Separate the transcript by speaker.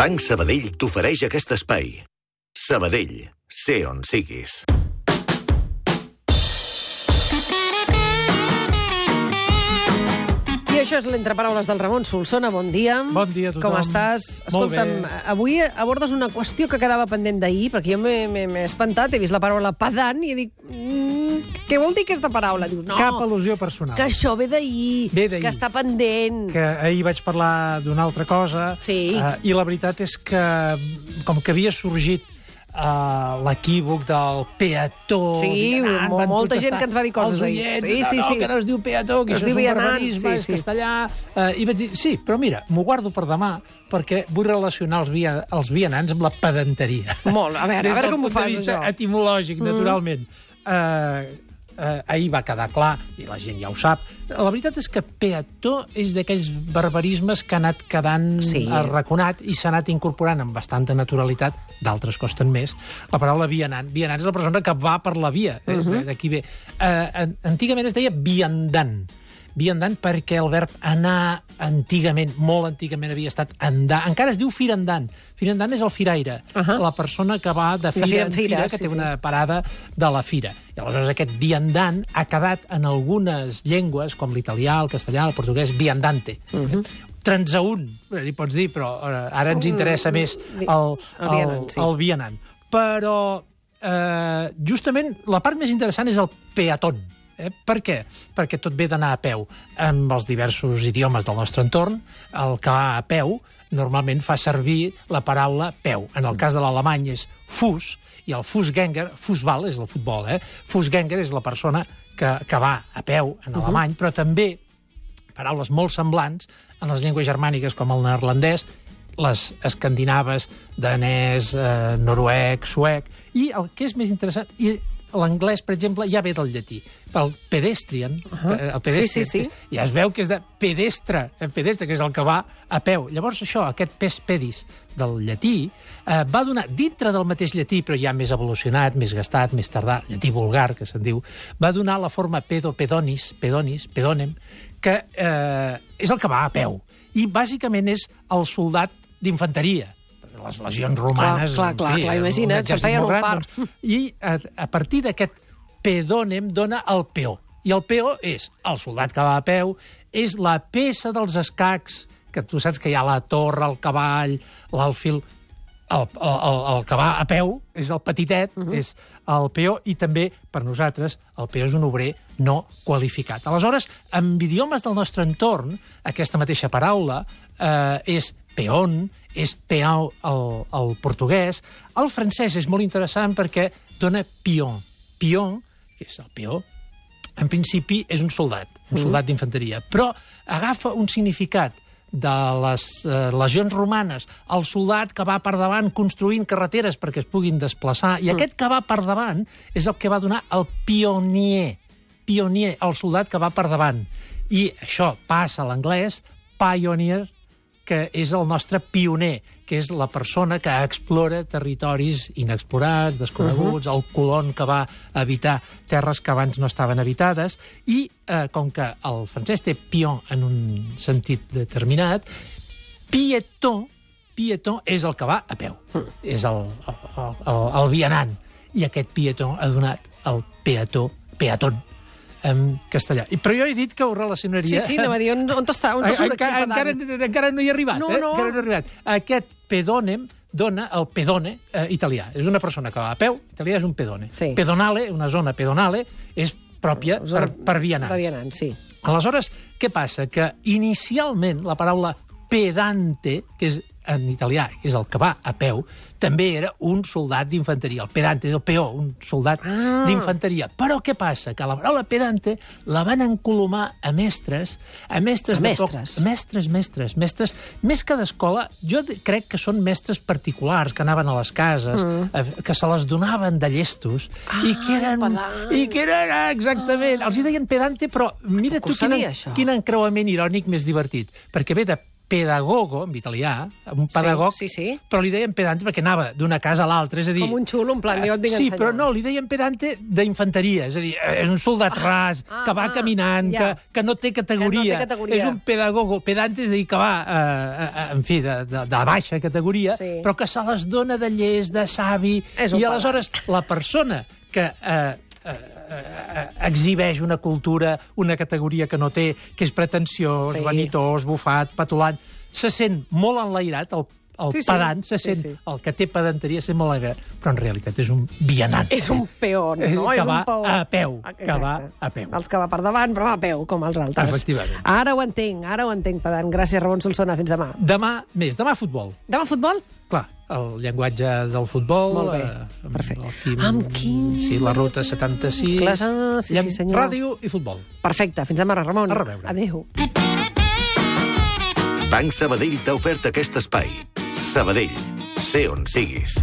Speaker 1: Banc Sabadell t'ofereix aquest espai. Sabadell, sé on siguis.
Speaker 2: I això és l'entreparaules del Ramon Solsona. Bon dia.
Speaker 3: Bon dia a tothom.
Speaker 2: Com estàs? Escolta'm, avui abordes una qüestió que quedava pendent d'ahir, perquè jo m'he- espantat, he vist la paraula pedant i dic... Mm, què vol dir aquesta paraula? Dius, no,
Speaker 3: Cap al·lusió personal.
Speaker 2: que això ve d'ahir,
Speaker 3: Ve d'ahir.
Speaker 2: que està pendent.
Speaker 3: que ahir vaig parlar d'una altra cosa
Speaker 2: Sí.
Speaker 3: eh, i la veritat és que com que havia sorgit uh, l'equívoc del peató
Speaker 2: Sí,
Speaker 3: vianant,
Speaker 2: mo-
Speaker 3: van
Speaker 2: molta
Speaker 3: protestar
Speaker 2: gent que ens va dir coses
Speaker 3: els
Speaker 2: ahir.
Speaker 3: oients,
Speaker 2: Sí,
Speaker 3: no,
Speaker 2: sí,
Speaker 3: no,
Speaker 2: sí.
Speaker 3: que no es diu peató, que
Speaker 2: Es
Speaker 3: això
Speaker 2: diu
Speaker 3: és un
Speaker 2: vianant,
Speaker 3: barbarisme,
Speaker 2: sí,
Speaker 3: és
Speaker 2: sí.
Speaker 3: castellà... Uh, I vaig dir, sí, però mira, m'ho guardo per demà perquè vull relacionar els, via, els vianants amb la pedanteria.
Speaker 2: Molt, a veure, a
Speaker 3: Des
Speaker 2: veure
Speaker 3: del
Speaker 2: com ho
Speaker 3: punt de
Speaker 2: fas,
Speaker 3: vista
Speaker 2: això.
Speaker 3: etimològic, naturalment. Uh, uh, ahir va quedar clar, i la gent ja ho sap, la veritat és que peató és d'aquells barbarismes que ha anat quedant
Speaker 2: Sí.
Speaker 3: arraconat i s'ha anat incorporant amb bastanta naturalitat, d'altres costen més, la paraula vianant. Vianant és la persona que va per la via, eh?
Speaker 2: Mhm.
Speaker 3: d'aquí ve. Uh, antigament es deia viandant, viandant perquè el verb anar antigament, molt antigament havia estat andar. Encara es diu firandant. Firandant és el firaire,
Speaker 2: Ahà.
Speaker 3: la persona que va de fira,
Speaker 2: fira
Speaker 3: en fira,
Speaker 2: fira,
Speaker 3: que
Speaker 2: sí,
Speaker 3: té
Speaker 2: sí.
Speaker 3: una parada de la fira. I aleshores aquest viandant ha quedat en algunes llengües, com l'italià, el castellà, el portuguès, viandante. Uh
Speaker 2: Mhm.
Speaker 3: -huh. Transaún, eh, li pots dir, però eh, ara ens interessa més el,
Speaker 2: Mm, el
Speaker 3: el,
Speaker 2: vianant, sí.
Speaker 3: el vianant. Però eh, justament la part més interessant és el peatón. Eh? Per què? Perquè tot ve d'anar a peu. Amb els diversos idiomes del nostre entorn, el que va a peu normalment fa servir la paraula peu. En el cas de l'alemany és Fuß, i el Fußgänger, Fußball és el futbol, eh? Fußgänger és la persona que, que va a peu en alemany, però també paraules molt semblants en les llengües germàniques com el neerlandès, les escandinaves, danès, eh, noruec, suec, i el que és més interessant, i l'anglès, per exemple, ja ve del llatí. El pedestrian, uh -huh. el pedestrian
Speaker 2: Sí, sí, sí.
Speaker 3: ja es veu que és de pedestre, el pedestre, que és el que va a peu. Llavors això, aquest pes pedis del llatí, eh, va donar, dintre del mateix llatí, però ja més evolucionat, més gastat, més tardà, llatí vulgar, que se'n diu, va donar la forma pedo, pedonis, pedonis, pedonem, que eh, és el que va a peu. I bàsicament és el soldat d'infanteria les legions romanes...
Speaker 2: clar,
Speaker 3: en
Speaker 2: clar,
Speaker 3: fi,
Speaker 2: clar, imagina't, se'n feien un part.
Speaker 3: Doncs, I a, a partir d'aquest pedònem dona el peó. I el peó és el soldat que va a peu, és la peça dels escacs, que tu saps que hi ha la torre, el cavall, l'alfil... El, el, el, el que va a peu és el petitet, uh -huh. és el peó, i també, per nosaltres, el peó és un obrer no qualificat. Aleshores, amb idiomes del nostre entorn, aquesta mateixa paraula eh, és peón, és peão el, el portuguès. El francès és molt interessant perquè dona pion. Pion, que és el peó, en principi és un soldat, un soldat d'infanteria, però agafa un significat de les eh, legions romanes, el soldat que va per davant construint carreteres perquè es puguin desplaçar, i aquest que va per davant és el que va donar el pionier, pionier, el soldat que va per davant. I això passa a l'anglès, pioneer, que és el nostre pioner, que és la persona que explora territoris inexplorats, desconeguts, uh -huh. el colon que va habitar terres que abans no estaven habitades, i eh, com que el francès té pion en un sentit determinat, pietó, pietó és el que va a peu, és el, el, el, el vianant, i aquest pietó ha donat el peató, peatón, en castellà. I, però jo he dit que ho relacionaria...
Speaker 2: Sí, sí, anava a dir, on, on està? On surt
Speaker 3: encara, encara, encara no hi he arribat,
Speaker 2: No,
Speaker 3: eh?
Speaker 2: no.
Speaker 3: Encara no he arribat. Aquest pedònem dona el pedone eh, italià. És una persona que va a peu, italià és un pedone.
Speaker 2: Sí.
Speaker 3: Pedonale, una zona pedonale, és pròpia per, per vianants.
Speaker 2: Per vianants, sí.
Speaker 3: Aleshores, què passa? Que inicialment la paraula pedante, que és en italià és el que va a peu, també era un soldat d'infanteria. El pedante és el peó, un soldat
Speaker 2: Ah.
Speaker 3: d'infanteria. Però què passa? Que la paraula pedante la van encolomar a mestres, a mestres
Speaker 2: A
Speaker 3: de
Speaker 2: mestres.
Speaker 3: poc... Mestres, mestres, mestres. Més que d'escola, jo crec que són mestres particulars que anaven a les cases, mm. que se les donaven de llestos, i que eren...
Speaker 2: pedant.
Speaker 3: I que eren, ah, exactament, els hi deien pedante, però mira tu quin,
Speaker 2: això.
Speaker 3: quin encreuament irònic més divertit, perquè ve de pedagogo, en italià, un pedagog,
Speaker 2: Sí, sí, sí.
Speaker 3: però li deien pedante perquè anava d'una casa a l'altra, és a dir...
Speaker 2: Com un xulo, en plan, jo et vinc
Speaker 3: Sí, però no, li deien pedante d'infanteria, és a dir, eh, és un soldat ras,
Speaker 2: ah,
Speaker 3: que va
Speaker 2: ah,
Speaker 3: caminant,
Speaker 2: ja.
Speaker 3: que, que no té categoria.
Speaker 2: Que no té categoria.
Speaker 3: És un pedagogo pedante, és a dir, que va, eh, eh, en fi, de, de, de baixa categoria,
Speaker 2: Sí.
Speaker 3: però que se les dona de llest, de savi,
Speaker 2: És
Speaker 3: i aleshores la persona que... Eh, eh, eh, exhibeix una cultura, una categoria que no té, que és pretensiós,
Speaker 2: Sí.
Speaker 3: vanitós, bufat, patulant, se sent molt enlairat, el, el
Speaker 2: Sí, sí.
Speaker 3: pedant se
Speaker 2: Sí,
Speaker 3: sent,
Speaker 2: sí.
Speaker 3: el que té pedanteria se molt enlairat, però en realitat és un vianant.
Speaker 2: És un peón, no?
Speaker 3: Que
Speaker 2: és
Speaker 3: va
Speaker 2: un peó.
Speaker 3: a peu,
Speaker 2: Ah,
Speaker 3: que
Speaker 2: exacte.
Speaker 3: va a peu.
Speaker 2: Els que va per davant, però va a peu, com els altres.
Speaker 3: Efectivament.
Speaker 2: Ara ho entenc, ara ho entenc, pedant. Gràcies, Ramon Solsona. Fins demà.
Speaker 3: Demà, més, demà futbol.
Speaker 2: Demà futbol?
Speaker 3: Clar, el llenguatge del futbol...
Speaker 2: Molt bé,
Speaker 3: amb
Speaker 2: perfecte.
Speaker 3: Quim,
Speaker 2: Amb Quim.
Speaker 3: Sí, la ruta 76...
Speaker 2: Clar, sí, sí,
Speaker 3: llen-
Speaker 2: senyor.
Speaker 3: Ràdio i futbol.
Speaker 2: Perfecte. Fins demà, Ramon.
Speaker 3: A reveure.
Speaker 2: Adéu.
Speaker 1: Banc Sabadell t'ha ofert aquest espai. Sabadell, sé on siguis.